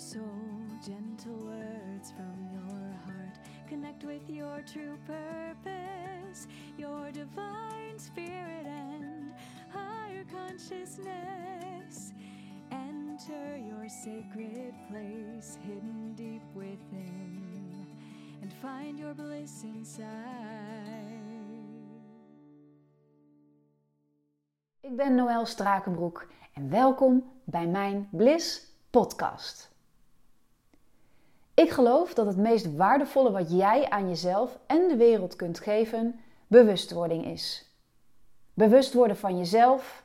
soul, gentle words from your heart. Connect with your true purpose, your divine spirit and higher consciousness. Enter your sacred place hidden deep within and find your bliss inside. Ik ben Noël Strakenbroek en welkom bij mijn Bliss podcast. Ik geloof dat het meest waardevolle wat jij aan jezelf en de wereld kunt geven, bewustwording is. Bewust worden van jezelf,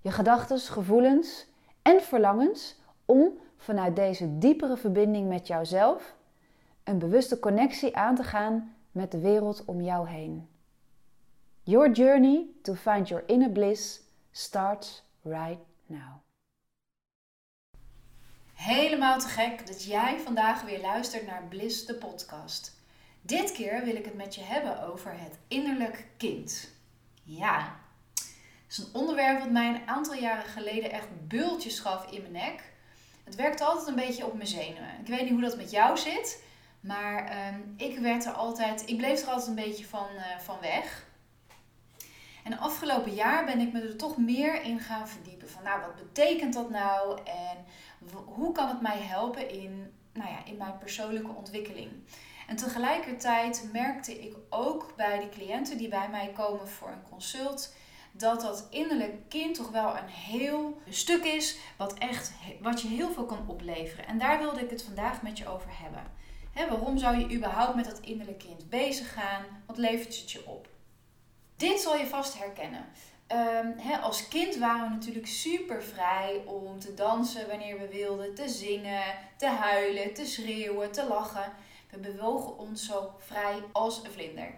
je gedachten, gevoelens en verlangens om vanuit deze diepere verbinding met jouzelf een bewuste connectie aan te gaan met de wereld om jou heen. Your journey to find your inner bliss starts right now. Helemaal te gek dat jij vandaag weer luistert naar Bliss de podcast. Dit keer wil ik het met je hebben over het innerlijk kind. Ja, het is een onderwerp wat mij een aantal jaren geleden echt bultjes gaf in mijn nek. Het werkte altijd een beetje op mijn zenuwen. Ik weet niet hoe dat met jou zit, maar ehm, ik werd er altijd, ik bleef er altijd een beetje van, uh, van weg. En afgelopen jaar ben ik me er toch meer in gaan verdiepen. Van nou, wat betekent dat nou? En hoe kan het mij helpen in, nou ja, in mijn persoonlijke ontwikkeling? En tegelijkertijd merkte ik ook bij de cliënten die bij mij komen voor een consult dat dat innerlijk kind toch wel een heel stuk is wat, echt, wat je heel veel kan opleveren. En daar wilde ik het vandaag met je over hebben. waarom zou je überhaupt met dat innerlijk kind bezig gaan? Wat levert het je op? Dit zal je vast herkennen. Um, als kind waren we natuurlijk super vrij om te dansen wanneer we wilden, te zingen, te huilen, te schreeuwen, te lachen. We bewogen ons zo vrij als een vlinder.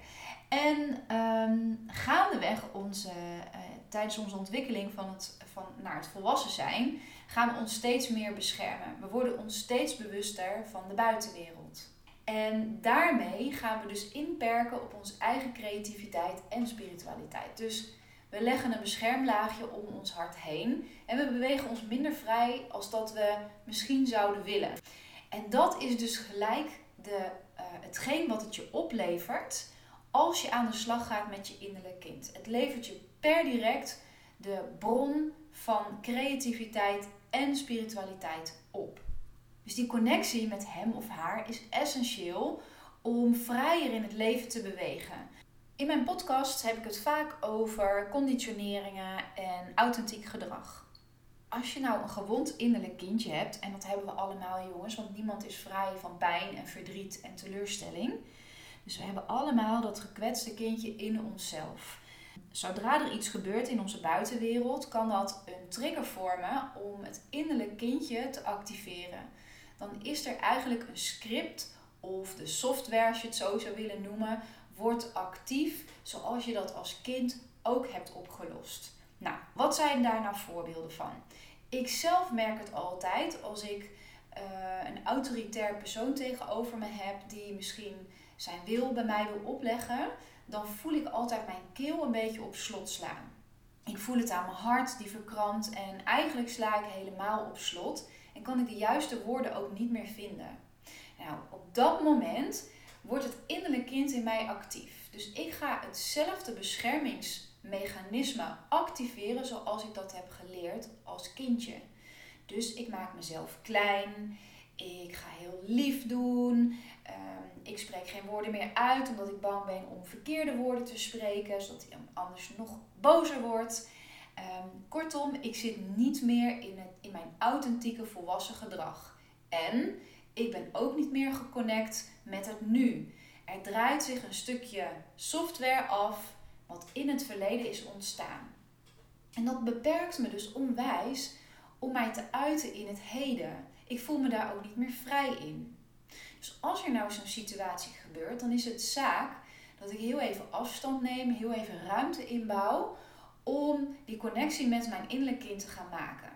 En um, gaandeweg onze, uh, tijdens onze ontwikkeling van het, van, naar het volwassen zijn, gaan we ons steeds meer beschermen. We worden ons steeds bewuster van de buitenwereld. En daarmee gaan we dus inperken op onze eigen creativiteit en spiritualiteit. Dus we leggen een beschermlaagje om ons hart heen en we bewegen ons minder vrij als dat we misschien zouden willen. En dat is dus gelijk de, uh, hetgeen wat het je oplevert als je aan de slag gaat met je innerlijk kind. Het levert je per direct de bron van creativiteit en spiritualiteit op. Dus die connectie met hem of haar is essentieel om vrijer in het leven te bewegen. In mijn podcast heb ik het vaak over conditioneringen en authentiek gedrag. Als je nou een gewond innerlijk kindje hebt, en dat hebben we allemaal jongens, want niemand is vrij van pijn en verdriet en teleurstelling. Dus we hebben allemaal dat gekwetste kindje in onszelf. Zodra er iets gebeurt in onze buitenwereld, kan dat een trigger vormen om het innerlijk kindje te activeren dan is er eigenlijk een script of de software, als je het zo zou willen noemen, wordt actief zoals je dat als kind ook hebt opgelost. Nou, wat zijn daar nou voorbeelden van? Ik zelf merk het altijd als ik uh, een autoritair persoon tegenover me heb die misschien zijn wil bij mij wil opleggen, dan voel ik altijd mijn keel een beetje op slot slaan. Ik voel het aan mijn hart die verkrampt en eigenlijk sla ik helemaal op slot en kan ik de juiste woorden ook niet meer vinden. Nou, op dat moment wordt het innerlijk kind in mij actief. Dus ik ga hetzelfde beschermingsmechanisme activeren zoals ik dat heb geleerd als kindje. Dus ik maak mezelf klein. Ik ga heel lief doen. Ehm, ik spreek geen woorden meer uit omdat ik bang ben om verkeerde woorden te spreken, zodat hij anders nog bozer wordt. Ehm, kortom, ik zit niet meer in, het, in mijn authentieke volwassen gedrag. En ik ben ook niet meer geconnect met het nu. Er draait zich een stukje software af wat in het verleden is ontstaan. En dat beperkt me dus onwijs om mij te uiten in het heden. Ik voel me daar ook niet meer vrij in. Dus als er nou zo'n situatie gebeurt, dan is het zaak dat ik heel even afstand neem, heel even ruimte inbouw om die connectie met mijn innerlijk kind te gaan maken.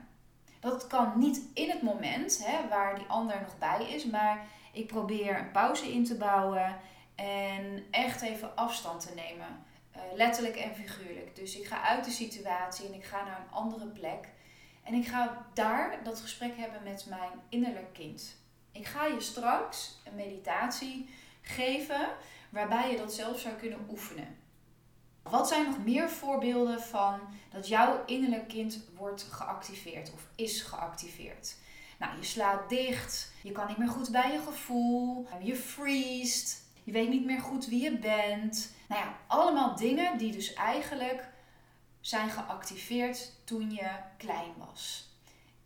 Dat kan niet in het moment hè, waar die ander nog bij is, maar ik probeer een pauze in te bouwen en echt even afstand te nemen. Uh, letterlijk en figuurlijk. Dus ik ga uit de situatie en ik ga naar een andere plek. En ik ga daar dat gesprek hebben met mijn innerlijk kind. Ik ga je straks een meditatie geven waarbij je dat zelf zou kunnen oefenen. Wat zijn nog meer voorbeelden van dat jouw innerlijk kind wordt geactiveerd of is geactiveerd? Nou, je slaat dicht, je kan niet meer goed bij je gevoel, je freest, je weet niet meer goed wie je bent. Nou ja, allemaal dingen die dus eigenlijk zijn geactiveerd toen je klein was.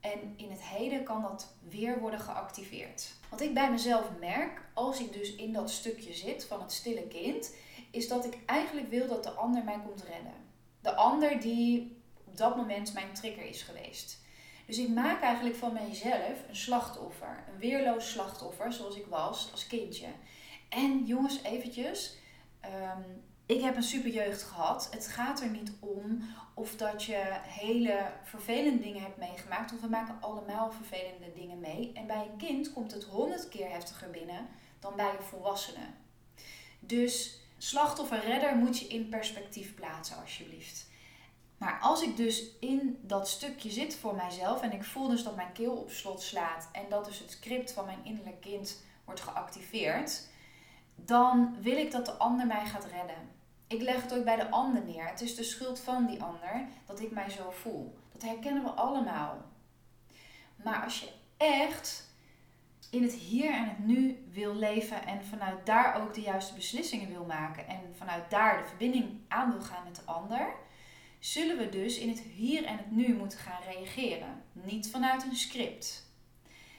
En in het heden kan dat weer worden geactiveerd. Wat ik bij mezelf merk, als ik dus in dat stukje zit van het stille kind, is dat ik eigenlijk wil dat de ander mij komt redden. De ander die op dat moment mijn trigger is geweest. Dus ik maak eigenlijk van mijzelf een slachtoffer. Een weerloos slachtoffer, zoals ik was als kindje. En jongens, eventjes. Ehm, ik heb een super jeugd gehad. Het gaat er niet om of dat je hele vervelende dingen hebt meegemaakt. Want we maken allemaal vervelende dingen mee. En bij een kind komt het honderd keer heftiger binnen dan bij een volwassene. Dus slachtoffer redder moet je in perspectief plaatsen alsjeblieft. Maar als ik dus in dat stukje zit voor mijzelf en ik voel dus dat mijn keel op slot slaat en dat dus het script van mijn innerlijk kind wordt geactiveerd, dan wil ik dat de ander mij gaat redden. Ik leg het ook bij de ander neer. Het is de schuld van die ander dat ik mij zo voel. Dat herkennen we allemaal. Maar als je echt in het hier en het nu wil leven en vanuit daar ook de juiste beslissingen wil maken en vanuit daar de verbinding aan wil gaan met de ander, zullen we dus in het hier en het nu moeten gaan reageren. Niet vanuit een script.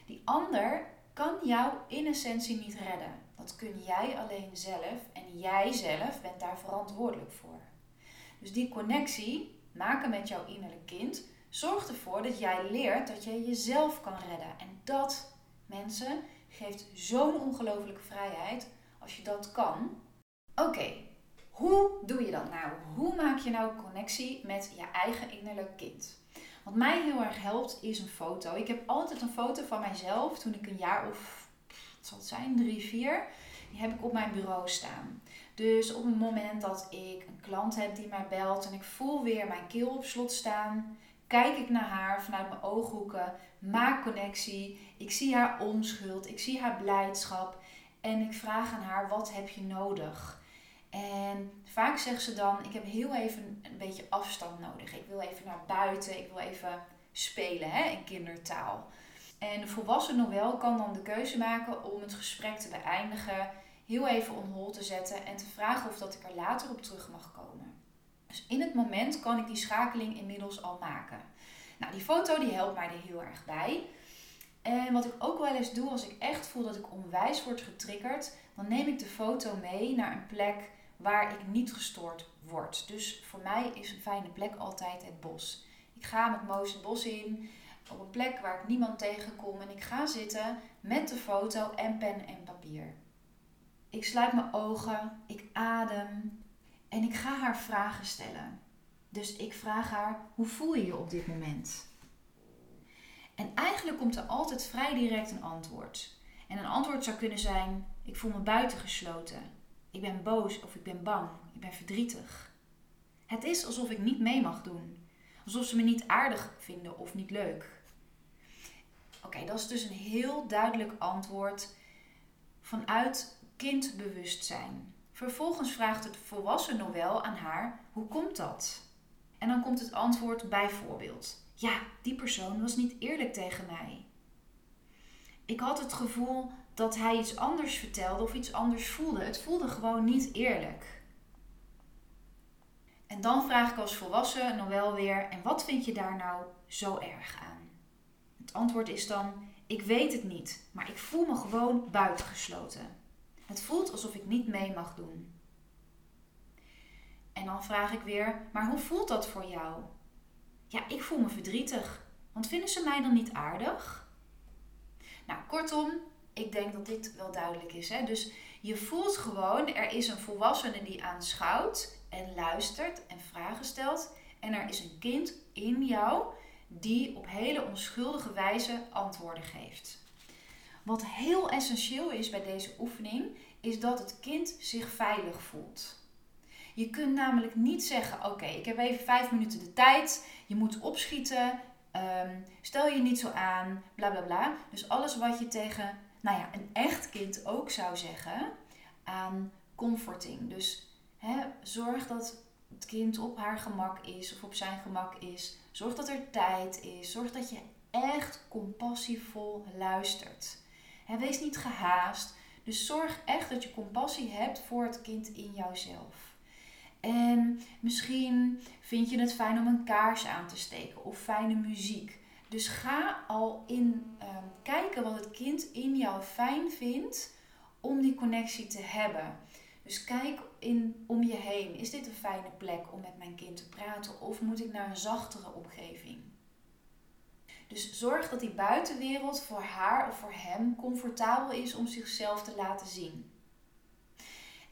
Die ander kan jou in essentie niet redden. Dat kun jij alleen zelf en jij zelf bent daar verantwoordelijk voor. Dus die connectie maken met jouw innerlijk kind zorgt ervoor dat jij leert dat je jezelf kan redden. En dat, mensen, geeft zo'n ongelofelijke vrijheid als je dat kan. Oké, hoe doe je dat nou? Hoe maak je nou connectie met je eigen innerlijk kind? Wat mij heel erg helpt is een foto. Ik heb altijd een foto van mijzelf toen ik een jaar of, wat zal het zijn, drie, vier. Die heb ik op mijn bureau staan. Dus op het moment dat ik een klant heb die mij belt en ik voel weer mijn keel op slot staan, kijk ik naar haar vanuit mijn ooghoeken, maak connectie. Ik zie haar onschuld, ik zie haar blijdschap en ik vraag aan haar: wat heb je nodig? En vaak zegt ze dan: Ik heb heel even een beetje afstand nodig. Ik wil even naar buiten, ik wil even spelen hè, in kindertaal. En de volwassen Noël kan dan de keuze maken om het gesprek te beëindigen, heel even on hold te zetten en te vragen of dat ik er later op terug mag komen. Dus in het moment kan ik die schakeling inmiddels al maken. Nou, die foto die helpt mij er heel erg bij. En wat ik ook wel eens doe als ik echt voel dat ik onwijs word getriggerd, dan neem ik de foto mee naar een plek waar ik niet gestoord word. Dus voor mij is een fijne plek altijd het bos. Ik ga met Moos het bos in, op een plek waar ik niemand tegenkom en ik ga zitten met de foto en pen en papier. Ik sluit mijn ogen, ik adem en ik ga haar vragen stellen. Dus ik vraag haar: hoe voel je je op dit moment? En eigenlijk komt er altijd vrij direct een antwoord. En een antwoord zou kunnen zijn: ik voel me buitengesloten. Ik ben boos of ik ben bang. Ik ben verdrietig. Het is alsof ik niet mee mag doen. Alsof ze me niet aardig vinden of niet leuk. Oké, dat is dus een heel duidelijk antwoord vanuit kindbewustzijn. Vervolgens vraagt het volwassen Noël aan haar: hoe komt dat? En dan komt het antwoord bijvoorbeeld: ja, die persoon was niet eerlijk tegen mij. Ik had het gevoel dat hij iets anders vertelde of iets anders voelde. Het voelde gewoon niet eerlijk. En dan vraag ik als volwassen Noël weer: en wat vind je daar nou zo erg aan? Het antwoord is dan: ik weet het niet, maar ik voel me gewoon buitengesloten. Het voelt alsof ik niet mee mag doen. En dan vraag ik weer: maar hoe voelt dat voor jou? Ja, ik voel me verdrietig. Want vinden ze mij dan niet aardig? Nou, kortom, ik denk dat dit wel duidelijk is. Hè? Dus je voelt gewoon, er is een volwassene die aanschouwt en luistert en vragen stelt. En er is een kind in jou die op hele onschuldige wijze antwoorden geeft. Wat heel essentieel is bij deze oefening, is dat het kind zich veilig voelt. Je kunt namelijk niet zeggen: Oké, ik heb even vijf minuten de tijd, je moet opschieten, um, stel je niet zo aan, bla bla bla. Dus alles wat je tegen nou ja, een echt kind ook zou zeggen aan comforting. Dus hè, zorg dat het kind op haar gemak is of op zijn gemak is. Zorg dat er tijd is. Zorg dat je echt compassievol luistert. Wees niet gehaast. Dus zorg echt dat je compassie hebt voor het kind in jouzelf. En misschien vind je het fijn om een kaars aan te steken of fijne muziek. Dus ga al in ehm, kijken wat het kind in jou fijn vindt om die connectie te hebben. Dus kijk in, om je heen. Is dit een fijne plek om met mijn kind te praten of moet ik naar een zachtere omgeving? Dus zorg dat die buitenwereld voor haar of voor hem comfortabel is om zichzelf te laten zien.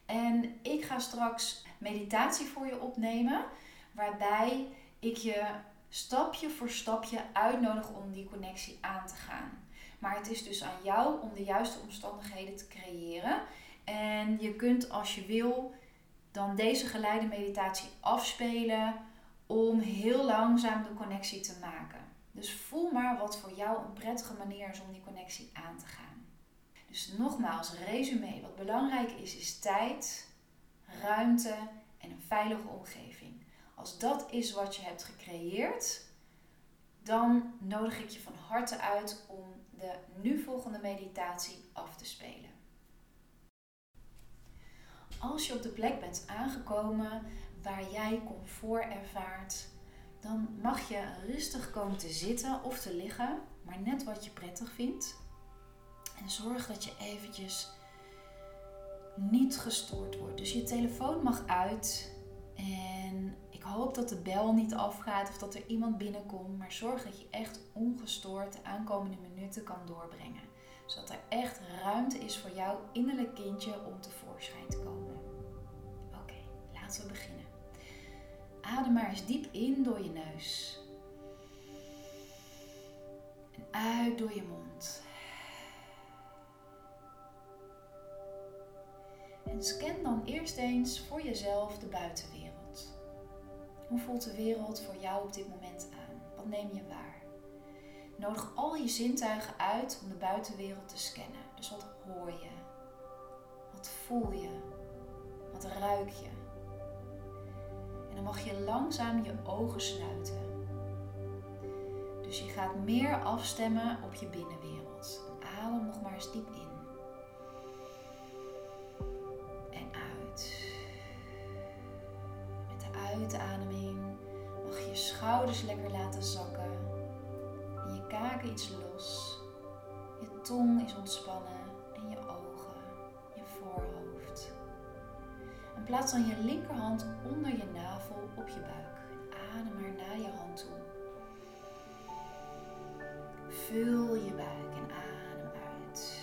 En ik ga straks meditatie voor je opnemen, waarbij ik je stapje voor stapje uitnodig om die connectie aan te gaan. Maar het is dus aan jou om de juiste omstandigheden te creëren. En je kunt als je wil dan deze geleide meditatie afspelen om heel langzaam de connectie te maken. Dus voel maar wat voor jou een prettige manier is om die connectie aan te gaan. Dus nogmaals, resume. Wat belangrijk is, is tijd, ruimte en een veilige omgeving. Als dat is wat je hebt gecreëerd, dan nodig ik je van harte uit om de nu volgende meditatie af te spelen. Als je op de plek bent aangekomen waar jij comfort ervaart, dan mag je rustig komen te zitten of te liggen, maar net wat je prettig vindt. En zorg dat je eventjes niet gestoord wordt. Dus je telefoon mag uit en ik hoop dat de bel niet afgaat of dat er iemand binnenkomt, maar zorg dat je echt ongestoord de aankomende minuten kan doorbrengen. Zodat er echt ruimte is voor jouw innerlijk kindje om tevoorschijn te komen. Oké, laten we beginnen. Adem maar eens diep in door je neus. En uit door je mond. En scan dan eerst eens voor jezelf de buitenwereld. Hoe voelt de wereld voor jou op dit moment aan? Wat neem je waar? Nodig al je zintuigen uit om de buitenwereld te scannen. Dus wat hoor je? Wat voel je? Wat ruik je? En dan mag je langzaam je ogen sluiten. Dus je gaat meer afstemmen op je binnenwereld. Adem nog maar eens diep in. Schouders lekker laten zakken. En je kaken iets los. Je tong is ontspannen. En je ogen. Je voorhoofd. En plaats dan je linkerhand onder je navel op je buik. Adem maar naar je hand toe. Vul je buik en adem uit.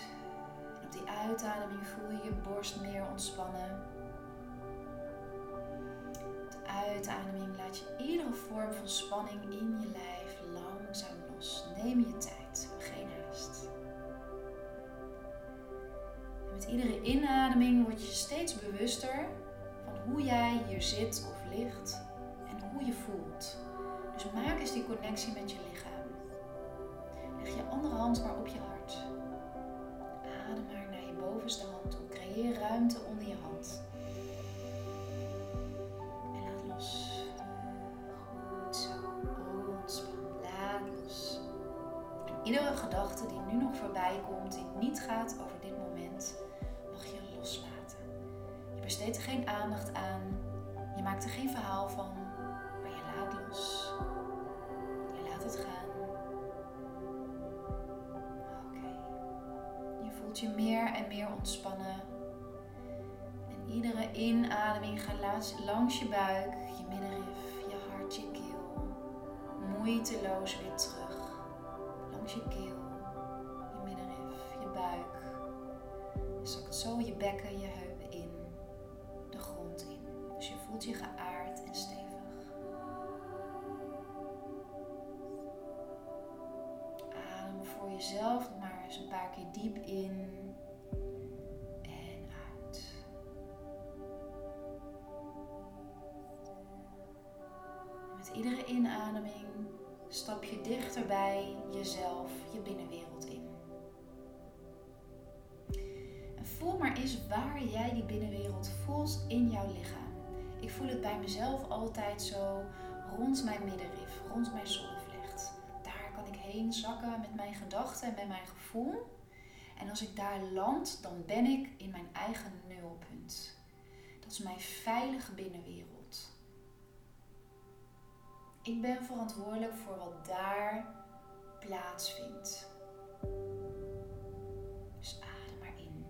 Op die uitademing voel je je borst meer ontspannen. Uitademing laat je iedere vorm van spanning in je lijf langzaam los. Neem je tijd, geen haast. Met iedere inademing word je steeds bewuster van hoe jij hier zit of ligt en hoe je voelt. Dus maak eens die connectie met je lichaam. Leg je andere hand maar op je hart. Adem maar naar je bovenste hand toe. Creëer ruimte onder je hand. Iedere gedachte die nu nog voorbij komt, die niet gaat over dit moment, mag je loslaten. Je besteedt er geen aandacht aan. Je maakt er geen verhaal van. Maar je laat los. Je laat het gaan. Oké. Je voelt je meer en meer ontspannen. En iedere inademing gaat langs, je buik, je middenrif, je hart, je keel. Moeiteloos weer terug. Je keel, je middenrif, je buik. Je zakt zo je bekken, je heupen in. De grond in. Dus je voelt je geaard en stevig. Adem voor jezelf maar eens een paar keer diep in en uit. Met iedere inademing stap je dichter bij jezelf, je binnenwereld in. voel maar eens waar jij die binnenwereld voelt in jouw lichaam. Ik voel het bij mezelf altijd zo rond mijn middenrif, rond mijn zonnevlecht. Daar kan ik heen zakken met mijn gedachten en met mijn gevoel. En als ik daar land, dan ben ik in mijn eigen nulpunt. Dat is mijn veilige binnenwereld. Ik ben verantwoordelijk voor wat daar plaatsvindt. Dus adem maar in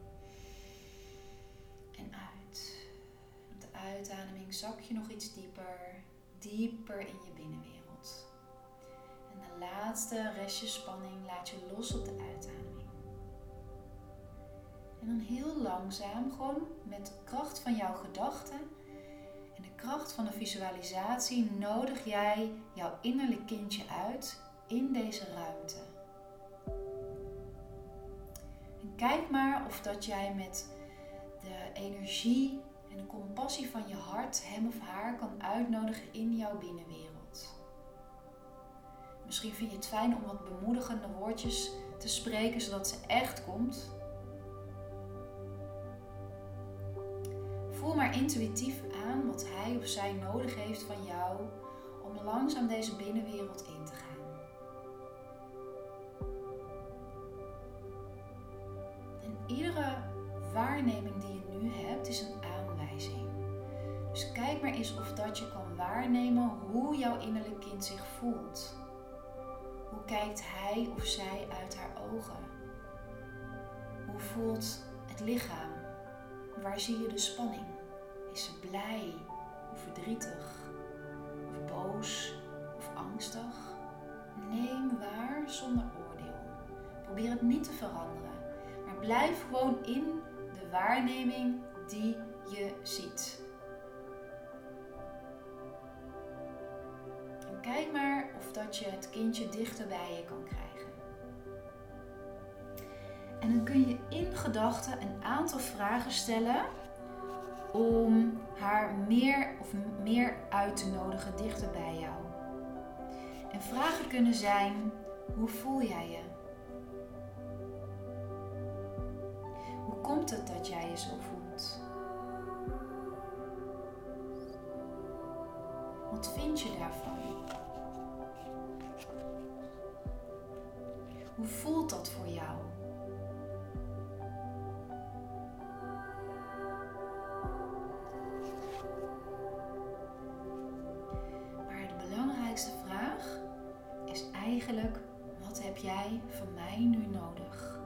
en uit. Met de uitademing zak je nog iets dieper, dieper in je binnenwereld. En de laatste restje spanning laat je los op de uitademing. En dan heel langzaam, gewoon met kracht van jouw gedachten de kracht van de visualisatie, nodig jij jouw innerlijk kindje uit in deze ruimte. Kijk maar of dat jij met de energie en de compassie van je hart hem of haar kan uitnodigen in jouw binnenwereld. Misschien vind je het fijn om wat bemoedigende woordjes te spreken zodat ze echt komt. Voel maar intuïtief wat hij of zij nodig heeft van jou om langzaam deze binnenwereld in te gaan. En iedere waarneming die je nu hebt is een aanwijzing. Dus kijk maar eens of dat je kan waarnemen hoe jouw innerlijk kind zich voelt. Hoe kijkt hij of zij uit haar ogen? Hoe voelt het lichaam? Waar zie je de spanning? Is ze blij of verdrietig? Of boos of angstig? Neem waar zonder oordeel. Probeer het niet te veranderen. Maar blijf gewoon in de waarneming die je ziet. En kijk maar of dat je het kindje dichter bij je kan krijgen. En dan kun je in gedachten een aantal vragen stellen om haar meer of meer uit te nodigen dichter bij jou. En vragen kunnen zijn: hoe voel jij je? Hoe komt het dat jij je zo voelt? Wat vind je daarvan? Hoe voelt dat voor jou? Van mij nu nodig?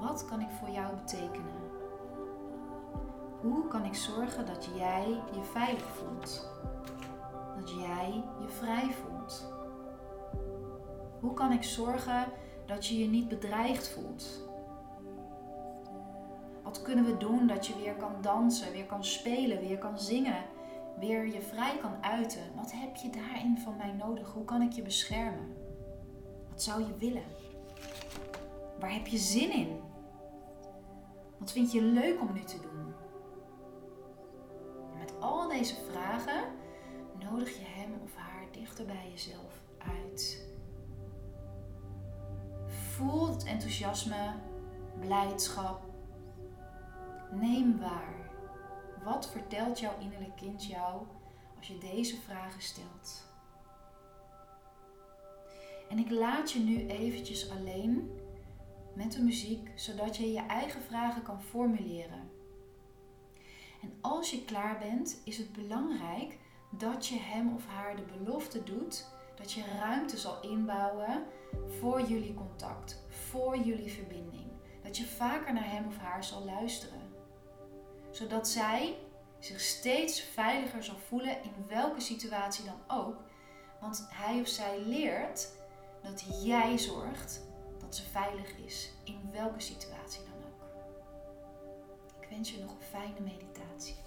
Wat kan ik voor jou betekenen? Hoe kan ik zorgen dat jij je veilig voelt? Dat jij je vrij voelt? Hoe kan ik zorgen dat je je niet bedreigd voelt? Wat kunnen we doen dat je weer kan dansen, weer kan spelen, weer kan zingen, weer je vrij kan uiten? Wat heb je daarin van mij nodig? Hoe kan ik je beschermen? Wat zou je willen? Waar heb je zin in? Wat vind je leuk om nu te doen? En met al deze vragen nodig je hem of haar dichter bij jezelf uit. Voel het enthousiasme, blijdschap. Neem waar. Wat vertelt jouw innerlijk kind jou als je deze vragen stelt? En ik laat je nu eventjes alleen met de muziek, zodat je je eigen vragen kan formuleren. En als je klaar bent, is het belangrijk dat je hem of haar de belofte doet dat je ruimte zal inbouwen voor jullie contact, voor jullie verbinding. Dat je vaker naar hem of haar zal luisteren. Zodat zij zich steeds veiliger zal voelen in welke situatie dan ook. Want hij of zij leert dat jij zorgt dat ze veilig is in welke situatie dan ook. Ik wens je nog een fijne meditatie.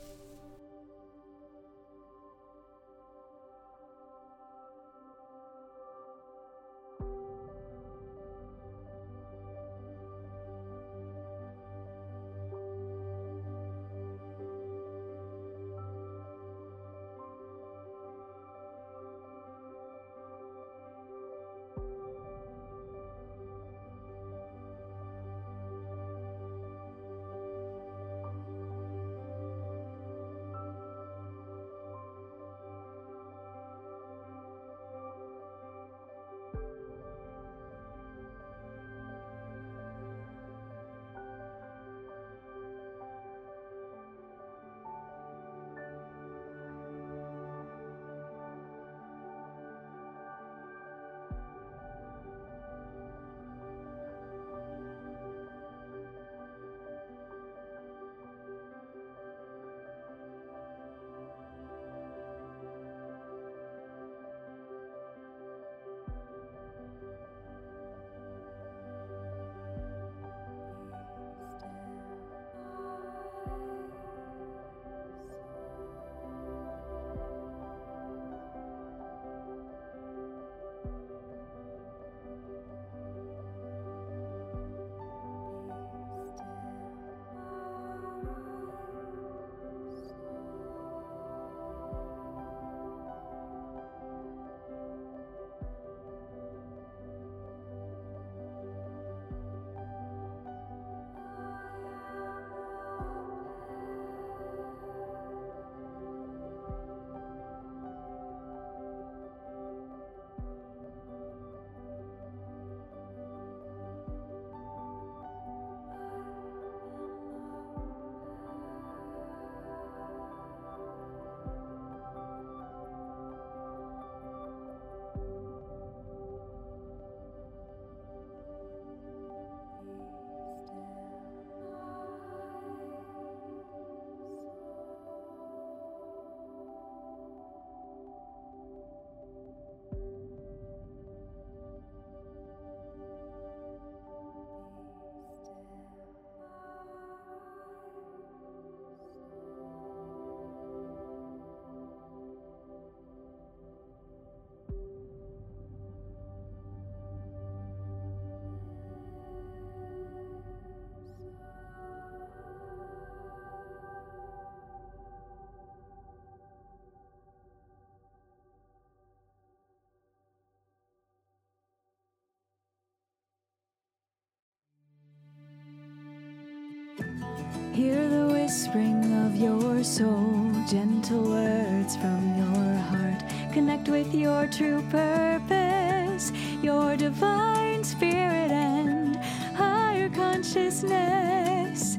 Your soul, gentle words from your heart. Connect with your true purpose, your divine spirit and higher consciousness.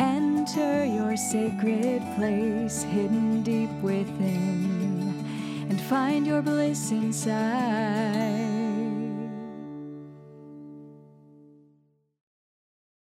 Enter your sacred place hidden deep within and find your bliss inside.